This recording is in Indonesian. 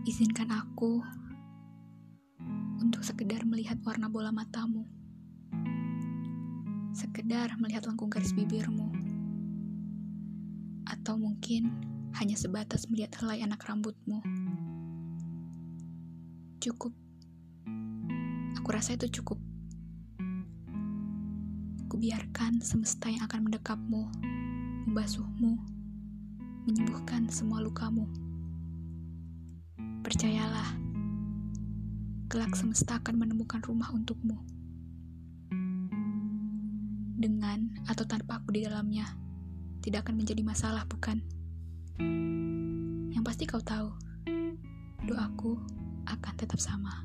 Cukup untuk sekedar melihat warna bola matamu. Sekedar melihat lengkung garis bibirmu. Atau mungkin hanya sebatas melihat helai anak rambutmu. Cukup. Aku rasa itu cukup. Kubiarkan semesta yang akan mendekapmu, membasuhmu, menyembuhkan semua lukamu. Kelak semesta akan menemukan rumah untukmu. Dengan atau tanpa aku di dalamnya, tidak akan menjadi masalah, bukan? Yang pasti kau tahu, doaku akan tetap sama.